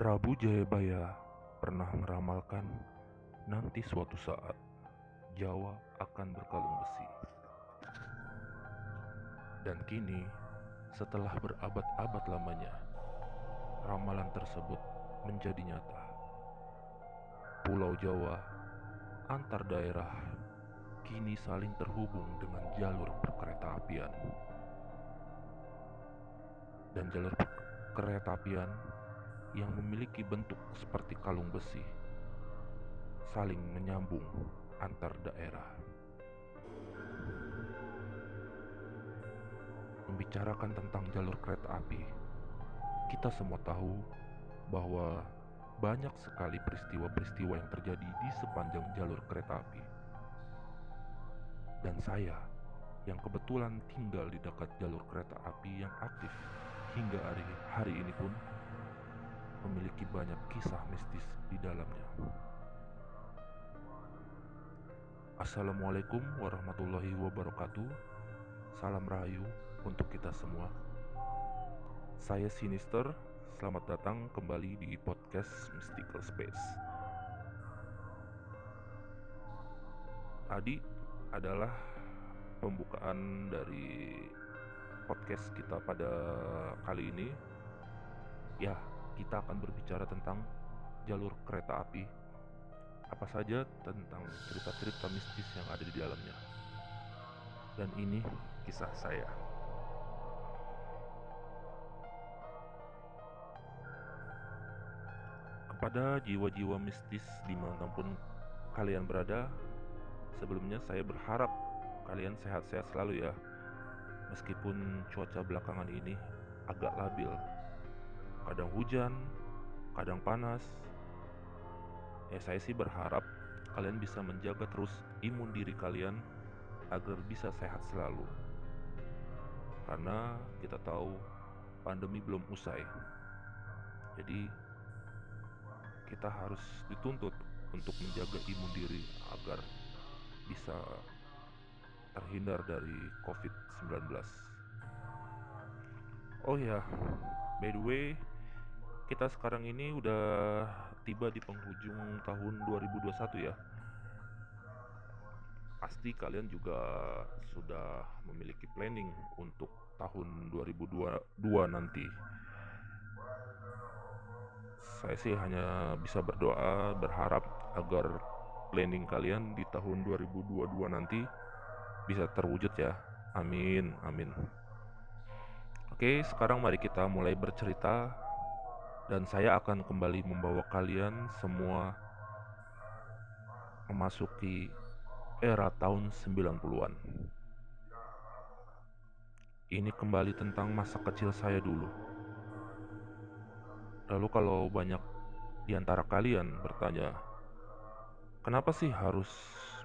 Prabu Jayabaya pernah meramalkan nanti suatu saat Jawa akan berkalung besi. Dan kini, setelah berabad-abad lamanya, ramalan tersebut menjadi nyata. Pulau Jawa antar daerah kini saling terhubung dengan jalur perkereta apian. Dan jalur kereta apian yang memiliki bentuk seperti kalung besi saling menyambung antar daerah. Membicarakan tentang jalur kereta api, kita semua tahu bahwa banyak sekali peristiwa-peristiwa yang terjadi di sepanjang jalur kereta api. Dan saya yang kebetulan tinggal di dekat jalur kereta api yang aktif hingga hari, hari ini pun memiliki banyak kisah mistis di dalamnya. Assalamualaikum warahmatullahi wabarakatuh. Salam rahayu untuk kita semua. Saya Sinister, selamat datang kembali di podcast Mystical Space. Tadi adalah pembukaan dari podcast kita pada kali ini. Kita akan berbicara tentang jalur kereta api. Apa saja tentang cerita-cerita mistis yang ada di dalamnya. Dan ini kisah saya. Kepada jiwa-jiwa mistis di mana pun kalian berada, sebelumnya saya berharap kalian sehat-sehat selalu ya. Meskipun cuaca belakangan ini agak labil, kadang hujan, kadang panas. Ya saya sih berharap kalian bisa menjaga terus imun diri kalian agar bisa sehat selalu. Karena kita tahu pandemi belum usai. Jadi kita harus dituntut untuk menjaga imun diri agar bisa terhindar dari COVID-19. Oh ya, by the way, kita sekarang ini udah tiba di penghujung tahun 2021 ya. Pasti kalian juga sudah memiliki planning untuk tahun 2022 nanti. Saya sih hanya bisa berdoa, berharap agar planning kalian di tahun 2022 nanti bisa terwujud ya. Amin, amin. Oke, sekarang mari kita mulai bercerita dan saya akan kembali membawa kalian semua memasuki era tahun 90-an. Ini kembali tentang masa kecil saya dulu. Lalu kalau banyak di antara kalian bertanya, kenapa sih harus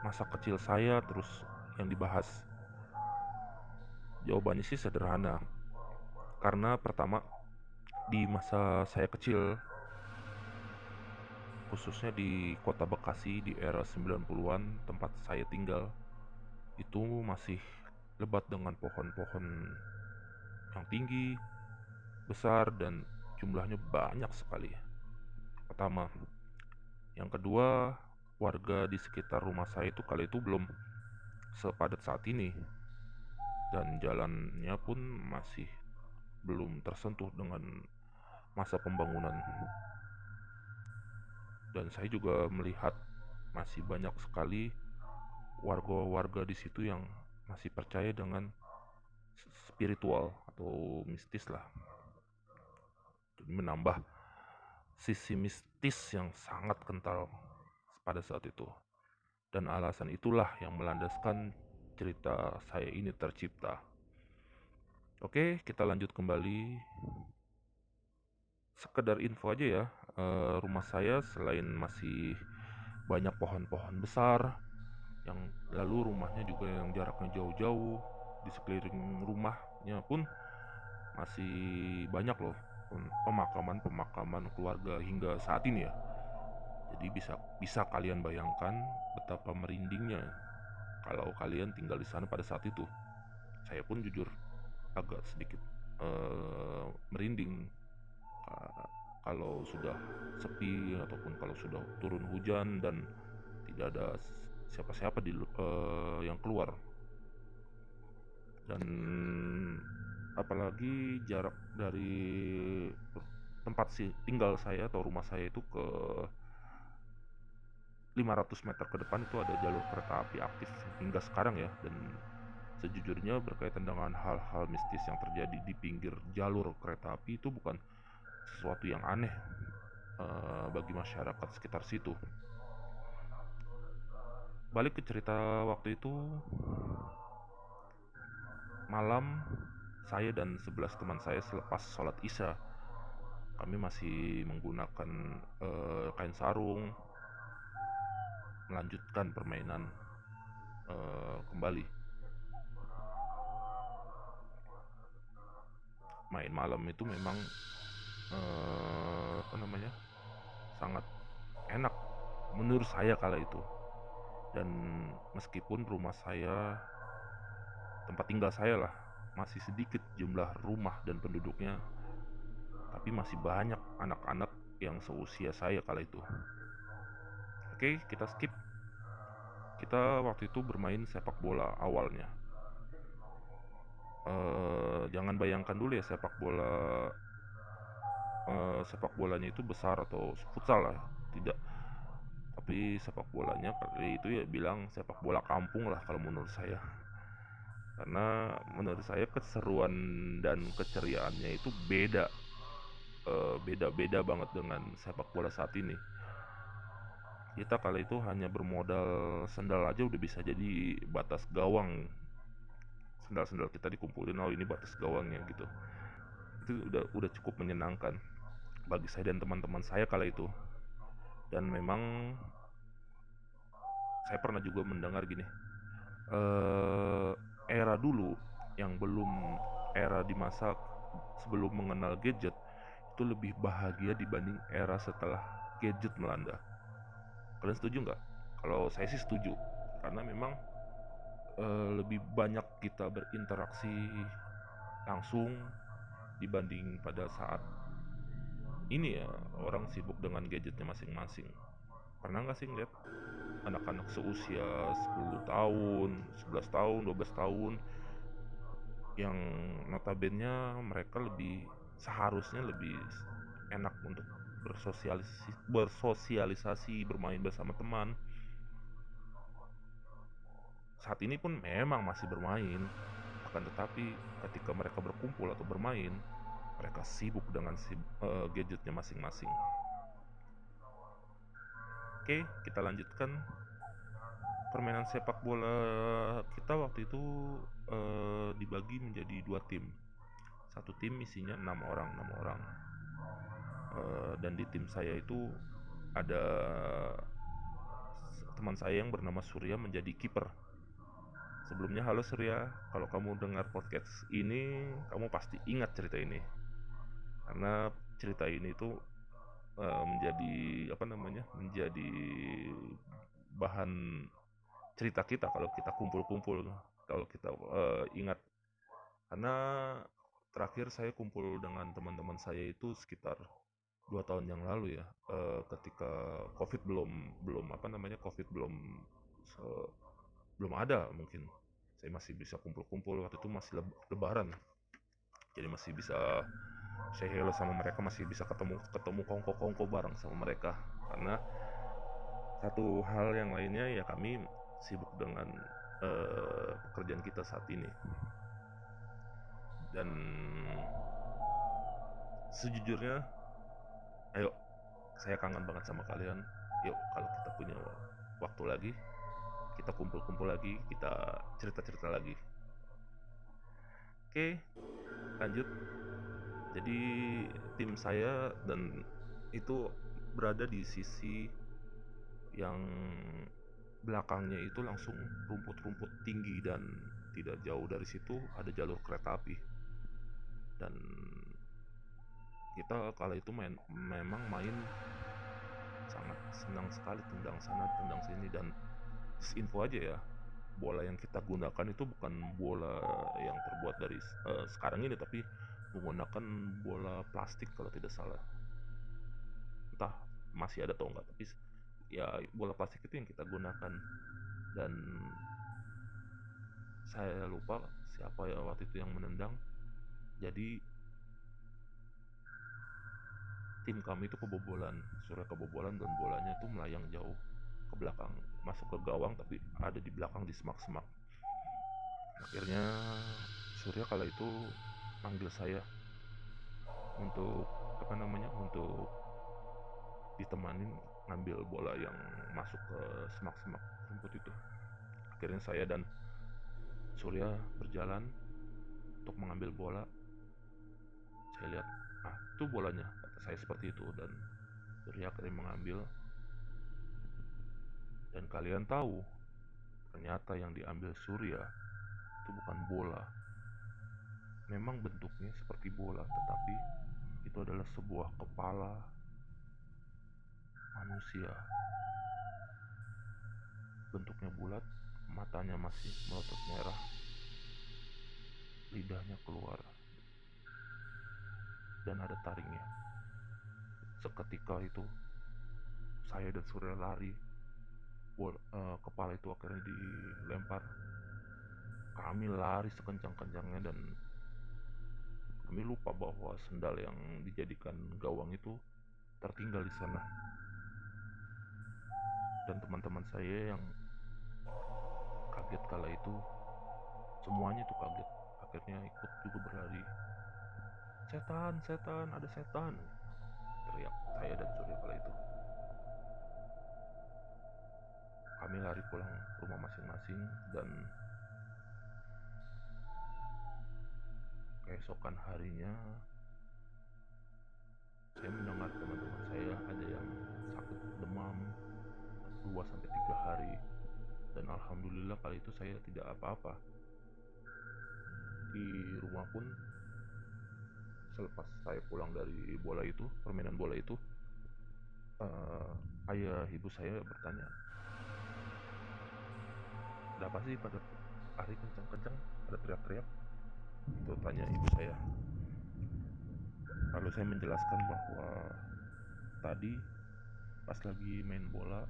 masa kecil saya terus yang dibahas? Jawabannya sih sederhana. Karena pertama, di masa saya kecil, khususnya di kota Bekasi di era 90-an tempat saya tinggal, itu masih lebat dengan pohon-pohon yang tinggi, besar, dan jumlahnya banyak sekali. Pertama, yang kedua, warga di sekitar rumah saya itu kali itu belum sepadat saat ini, dan jalannya pun masih belum tersentuh dengan masa pembangunan. Dan saya juga melihat masih banyak sekali warga-warga di situ yang masih percaya dengan spiritual atau mistis lah. Jadi menambah sisi mistis yang sangat kental pada saat itu. Dan alasan itulah yang melandaskan cerita saya ini tercipta. Oke, kita lanjut kembali. Sekedar info aja ya, rumah saya selain masih banyak pohon-pohon besar, yang lalu rumahnya juga yang jaraknya jauh-jauh di sekeliling rumahnya pun masih banyak loh pemakaman-pemakaman keluarga hingga saat ini ya. Jadi bisa bisa kalian bayangkan betapa merindingnya kalau kalian tinggal di sana pada saat itu. Saya pun jujur agak sedikit uh, merinding kalau sudah sepi ataupun kalau sudah turun hujan dan tidak ada siapa-siapa di uh, yang keluar. Dan apalagi jarak dari tempat si tinggal saya atau rumah saya itu ke 500 meter ke depan itu ada jalur kereta api aktif hingga sekarang ya. Dan sejujurnya berkaitan dengan hal-hal mistis yang terjadi di pinggir jalur kereta api itu bukan sesuatu yang aneh uh, bagi masyarakat sekitar situ. Balik ke cerita waktu itu malam saya dan 11 teman saya selepas sholat isya kami masih menggunakan uh, kain sarung melanjutkan permainan uh, kembali main malam itu memang uh, apa namanya? Sangat enak menurut saya kala itu. Dan meskipun rumah saya tempat tinggal saya lah masih sedikit jumlah rumah dan penduduknya tapi masih banyak anak-anak yang seusia saya kala itu. Oke kita skip. Kita waktu itu bermain sepak bola awalnya. Uh, jangan bayangkan dulu ya sepak bola uh, sepak bolanya itu besar atau futsal lah tidak. Tapi sepak bolanya kali itu ya bilang sepak bola kampung lah kalau menurut saya. Karena menurut saya keseruan dan keceriaannya itu beda. Uh, beda-beda banget dengan sepak bola saat ini. Kita kali itu hanya bermodal sendal aja udah bisa jadi batas gawang. Sendal-sendal kita dikumpulin oh ini batas gawangnya gitu. Itu udah udah cukup menyenangkan bagi saya dan teman-teman saya kala itu dan memang saya pernah juga mendengar gini uh, era dulu yang belum era di masa sebelum mengenal gadget itu lebih bahagia dibanding era setelah gadget melanda. Kalian setuju nggak? Kalau saya sih setuju, karena memang e, lebih banyak kita berinteraksi langsung dibanding pada saat ini ya orang sibuk dengan gadgetnya masing-masing. Pernah nggak sih ngeliat anak-anak seusia 10 tahun, 11 tahun, 12 tahun yang notabene mereka lebih seharusnya lebih enak untuk bersosialisasi, bersosialisasi bermain bersama teman. Saat ini pun memang masih bermain, akan tetapi ketika mereka berkumpul atau bermain, mereka sibuk dengan uh, gadgetnya masing-masing. Oke, kita lanjutkan permainan sepak bola kita waktu itu uh, dibagi menjadi dua tim. Satu tim isinya enam orang, enam orang. Uh, dan di tim saya itu ada teman saya yang bernama Surya menjadi kiper. Sebelumnya halo Surya, kalau kamu dengar podcast ini, kamu pasti ingat cerita ini. Karena cerita ini tuh uh, menjadi apa namanya menjadi bahan cerita kita kalau kita kumpul-kumpul kalau kita uh, ingat. Karena terakhir saya kumpul dengan teman-teman saya itu sekitar dua tahun yang lalu ya uh, ketika covid belum belum apa namanya covid belum belum ada mungkin. Saya masih bisa kumpul-kumpul waktu itu masih lebaran. Jadi masih bisa saya hello sama mereka masih bisa ketemu ketemu kongko kongko bareng sama mereka. Karena satu hal yang lainnya ya kami sibuk dengan uh, pekerjaan kita saat ini. Dan sejujurnya ayo saya kangen banget sama kalian. Yuk kalau kita punya waktu lagi kita kumpul-kumpul lagi kita cerita-cerita lagi. Oke lanjut jadi tim saya dan itu berada di sisi yang belakangnya itu langsung rumput-rumput tinggi dan tidak jauh dari situ ada jalur kereta api. Dan kita kala itu main memang main sangat senang sekali tendang sana tendang sini. Dan info aja ya bola yang kita gunakan itu bukan bola yang terbuat dari uh, sekarang ini tapi menggunakan bola plastik kalau tidak salah. Entah masih ada atau enggak tapi ya bola plastik itu yang kita gunakan. Dan saya lupa siapa ya waktu itu yang menendang. Jadi tim kami itu kebobolan Surya kebobolan dan bolanya itu melayang jauh ke belakang masuk ke gawang tapi ada di belakang di semak-semak. Akhirnya Surya kala itu manggil saya untuk apa namanya untuk ditemanin ngambil bola yang masuk ke semak-semak rumput itu. Akhirnya saya dan Surya berjalan untuk mengambil bola. Saya lihat ah itu bolanya kata saya seperti itu dan Surya akhirnya mengambil. Dan kalian tahu ternyata yang diambil Surya itu bukan bola memang bentuknya seperti bola tetapi itu adalah sebuah kepala manusia. Bentuknya bulat matanya masih melotot merah lidahnya keluar dan ada taringnya. Seketika itu saya dan Surya lari Bol, uh, kepala itu akhirnya dilempar. Kami lari sekencang-kencangnya dan kami lupa bahwa sendal yang dijadikan gawang itu tertinggal di sana. Dan teman-teman saya yang kaget kala itu semuanya itu kaget. Akhirnya ikut juga berlari. Setan setan ada setan teriak saya dan Surya kala itu. Kami lari pulang rumah masing-masing dan keesokan harinya saya mendengar teman-teman saya ada yang sakit demam 2 sampai 3 hari. Dan alhamdulillah kali itu saya tidak apa-apa. Di rumah pun selepas saya pulang dari bola itu permainan bola itu uh, ayah ibu saya bertanya ada apa sih? Pada hari kencang-kencang ada teriak-teriak itu tanya ibu saya. Lalu saya menjelaskan bahwa tadi pas lagi main bola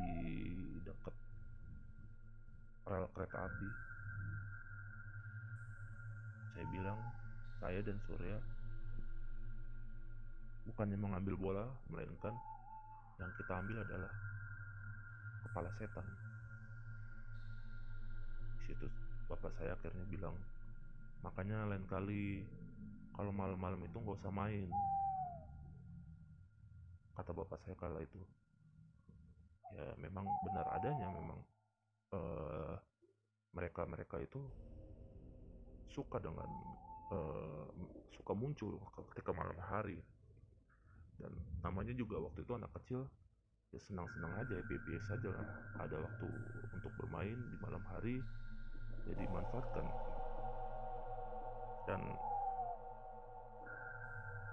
di dekat rel kereta api saya bilang saya dan Surya bukannya mengambil bola melainkan yang kita ambil adalah kepala setan. Di situ bapak saya akhirnya bilang makanya lain kali kalau malam-malam itu nggak usah main. Kata bapak saya kala itu. Ya memang benar adanya memang uh, mereka mereka itu suka dengan uh, suka muncul ketika malam hari. Dan namanya juga waktu itu anak kecil ya senang-senang aja ya biasa aja lah. Ada waktu untuk bermain di malam hari ya manfaatkan dan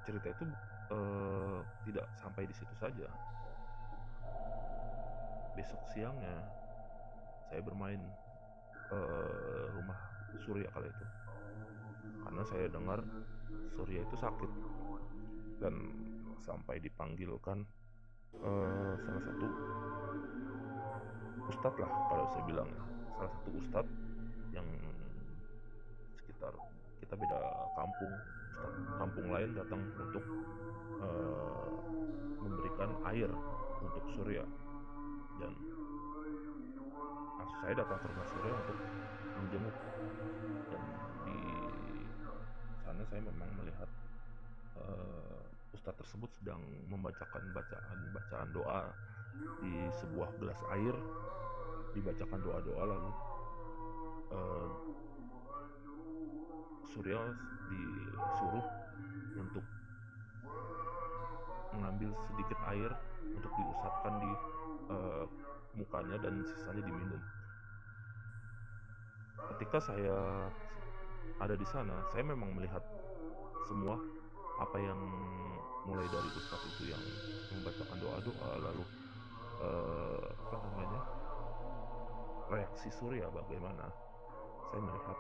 cerita itu uh, tidak sampai di situ saja. Besok siangnya saya bermain uh, rumah Surya kala itu. Karena saya dengar Surya itu sakit. Dan sampai dipanggilkan uh, salah satu ustadz lah kalau saya bilang salah satu ustadz yang sekitar kita beda kampung kampung lain datang untuk uh, memberikan air untuk Surya. Dan saya datang ke rumah Surya untuk menjenguk. Dan di sana saya memang melihat uh, ustadz tersebut sedang membacakan bacaan bacaan doa di sebuah gelas air. Dibacakan doa-doa lalu uh, Surya disuruh untuk mengambil sedikit air untuk diusapkan di uh, mukanya dan sisanya diminum. Ketika saya ada di sana, saya memang melihat semua apa yang mulai dari ustadz itu yang membacakan doa-doa lalu uh, apa namanya reaksi Surya bagaimana saya melihat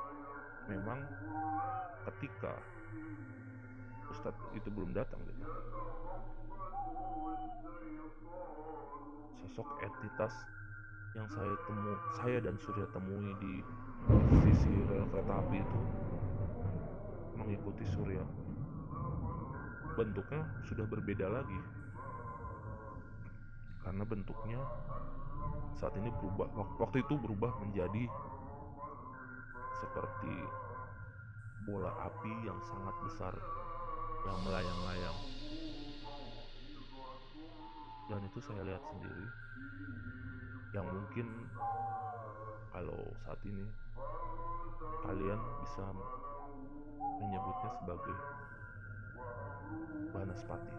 memang ketika Ustadz itu belum datang gitu. Sosok entitas yang saya temu saya dan Surya temui di sisi rel kereta api itu mengikuti Surya. Bentuknya sudah berbeda lagi. Karena bentuknya saat ini berubah waktu itu berubah menjadi seperti bola api yang sangat besar yang melayang-layang dan itu saya lihat sendiri yang mungkin kalau saat ini kalian bisa menyebutnya sebagai Banaspati.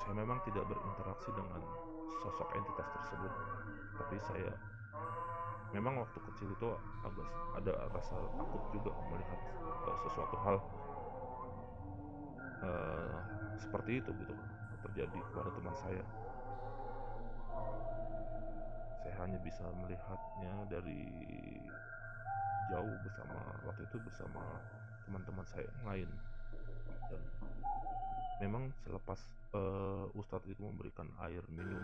Saya memang tidak berinteraksi dengan sosok entitas tersebut, tapi saya memang waktu kecil itu agak ada rasa takut juga melihat uh, sesuatu hal uh, seperti itu gitu terjadi kepada teman saya. Saya hanya bisa melihatnya dari jauh bersama waktu itu bersama teman-teman saya yang lain dan memang selepas uh, Ustadz itu memberikan air minum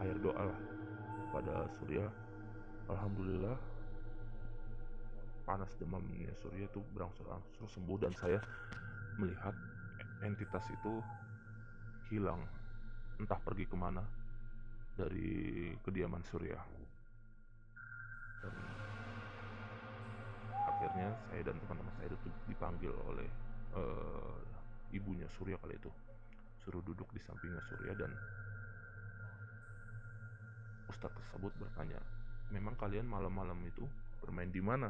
air doa lah pada Surya Alhamdulillah panas demamnya Surya itu berangsur-angsur sembuh dan saya melihat entitas itu hilang. Entah pergi ke mana dari kediaman Surya. Akhirnya saya dan teman-teman saya itu dipanggil oleh uh, ibunya Surya kali itu. Suruh duduk di sampingnya Surya dan Ustadz tersebut bertanya memang kalian malam-malam itu bermain di mana?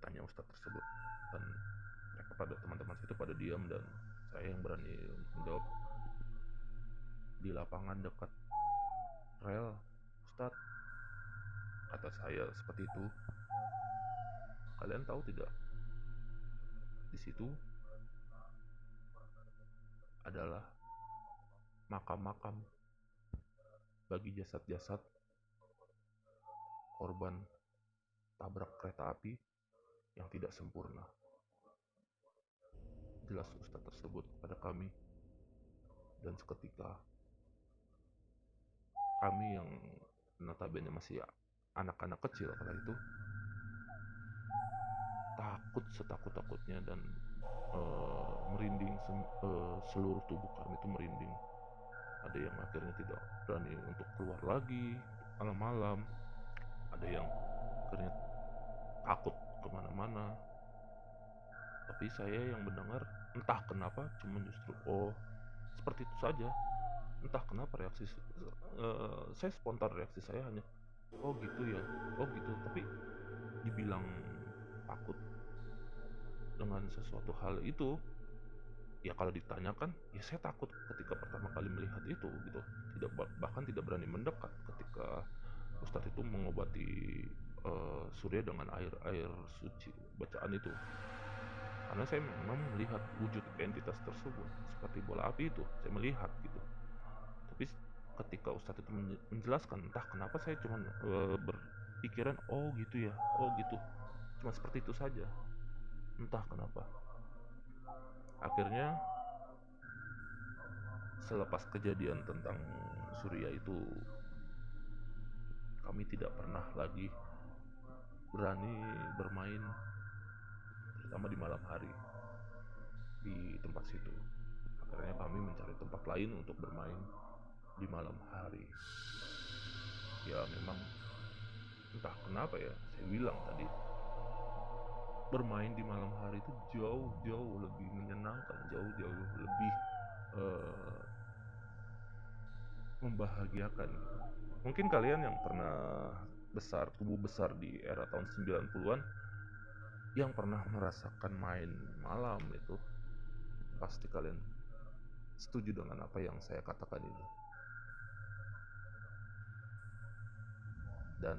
Tanya Ustadz tersebut. Dan mereka pada teman-teman saya itu pada diam dan saya yang berani menjawab di lapangan dekat rel Ustadz kata saya seperti itu. Kalian tahu tidak? Di situ adalah makam-makam bagi jasad-jasad korban tabrak kereta api yang tidak sempurna. Jelas Ustadz tersebut kepada kami dan seketika kami yang notabene masih anak-anak kecil kala itu takut setakut-takutnya dan uh, merinding uh, seluruh tubuh kami itu merinding. Ada yang akhirnya tidak berani untuk keluar lagi malam-malam. Ada yang akhirnya takut ke mana-mana. Tapi saya yang mendengar entah kenapa cuma justru oh seperti itu saja. Entah kenapa reaksi uh, saya spontan reaksi saya hanya oh gitu ya oh gitu. Tapi dibilang takut dengan sesuatu hal itu ya kalau ditanyakan ya saya takut ketika pertama kali melihat itu gitu. Tidak bahkan tidak berani mendekat ketika Ustadz itu mengobati uh, Surya dengan air air suci bacaan itu. Karena saya memang melihat wujud entitas tersebut seperti bola api itu saya melihat gitu. Tapi ketika Ustadz itu menjelaskan entah kenapa saya cuma uh, berpikiran oh gitu ya oh gitu. Cuma seperti itu saja entah kenapa. Akhirnya selepas kejadian tentang Surya itu kami tidak pernah lagi berani bermain terutama di malam hari di tempat situ. Akhirnya kami mencari tempat lain untuk bermain di malam hari. Ya memang entah kenapa ya saya bilang tadi bermain di malam hari itu jauh-jauh lebih menyenangkan, jauh-jauh lebih uh, membahagiakan. Mungkin kalian yang pernah besar, tubuh besar di era tahun 90-an yang pernah merasakan main malam itu pasti kalian setuju dengan apa yang saya katakan ini. Dan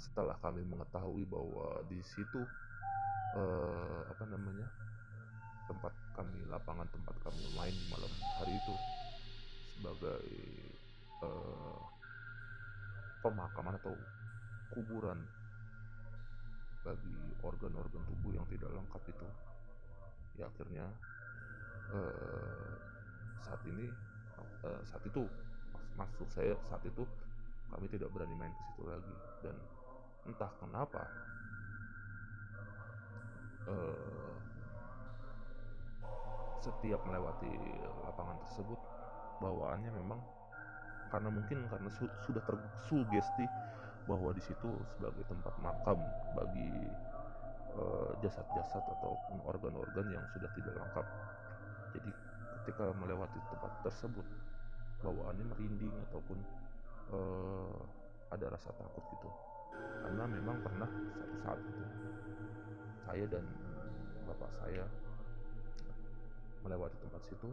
setelah kami mengetahui bahwa di situ uh, apa namanya tempat kami lapangan tempat kami main di malam hari itu sebagai uh, pemakaman atau kuburan bagi organ-organ tubuh yang tidak lengkap itu. Ya akhirnya eh, saat ini eh, saat itu maksud saya saat itu kami tidak berani main ke situ lagi dan entah kenapa eh, setiap melewati lapangan tersebut bawaannya memang karena mungkin karena su sudah tersugesti bahwa di situ sebagai tempat makam bagi eh, jasad-jasad uh, ataupun organ-organ yang sudah tidak lengkap. Jadi ketika melewati tempat tersebut bawaannya merinding ataupun uh, ada rasa takut gitu. Karena memang pernah satu saat itu saya dan bapak saya melewati tempat situ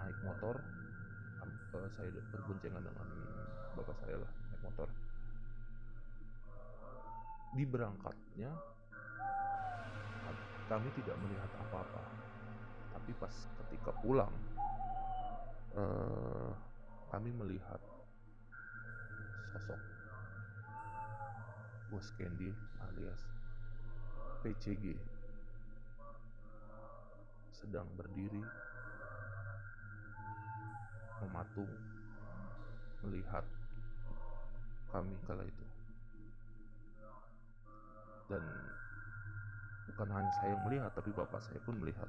naik motor uh, saya berboncengan dengan bapak saya lah naik motor. Di berangkatnya kami tidak melihat apa-apa. Tapi pas ketika pulang uh, kami melihat sosok bos Candy alias PCG sedang berdiri mematung melihat kami kala itu. Dan bukan hanya saya yang melihat tapi bapak saya pun melihat.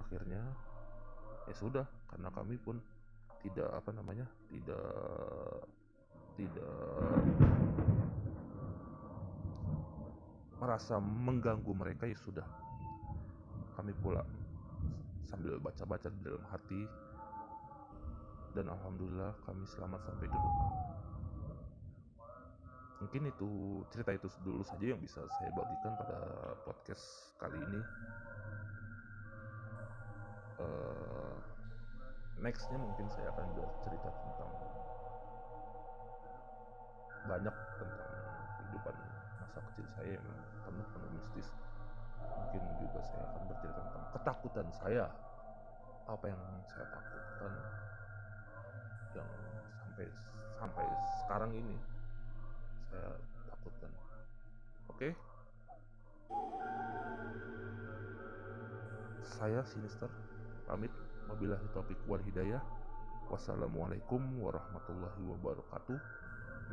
Akhirnya ya sudah karena kami pun tidak apa namanya tidak tidak merasa mengganggu mereka ya sudah. Kami pula sambil baca-baca di dalam hati. Dan alhamdulillah kami selamat sampai di rumah. Mungkin itu cerita itu dulu saja yang bisa saya bagikan pada podcast kali ini. Uh, nextnya mungkin saya akan bercerita tentang banyak tentang kehidupan masa kecil saya yang penuh penuh mistis. Mungkin juga saya akan bercerita tentang ketakutan saya apa yang saya takutkan yang sampai sampai sekarang ini saya takutkan. Oke? Saya sinister pamit wabillahi topik wal hidayah. Wassalamualaikum warahmatullahi wabarakatuh.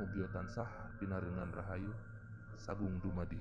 Mugio tansah pinaringan rahayu sagung dumadi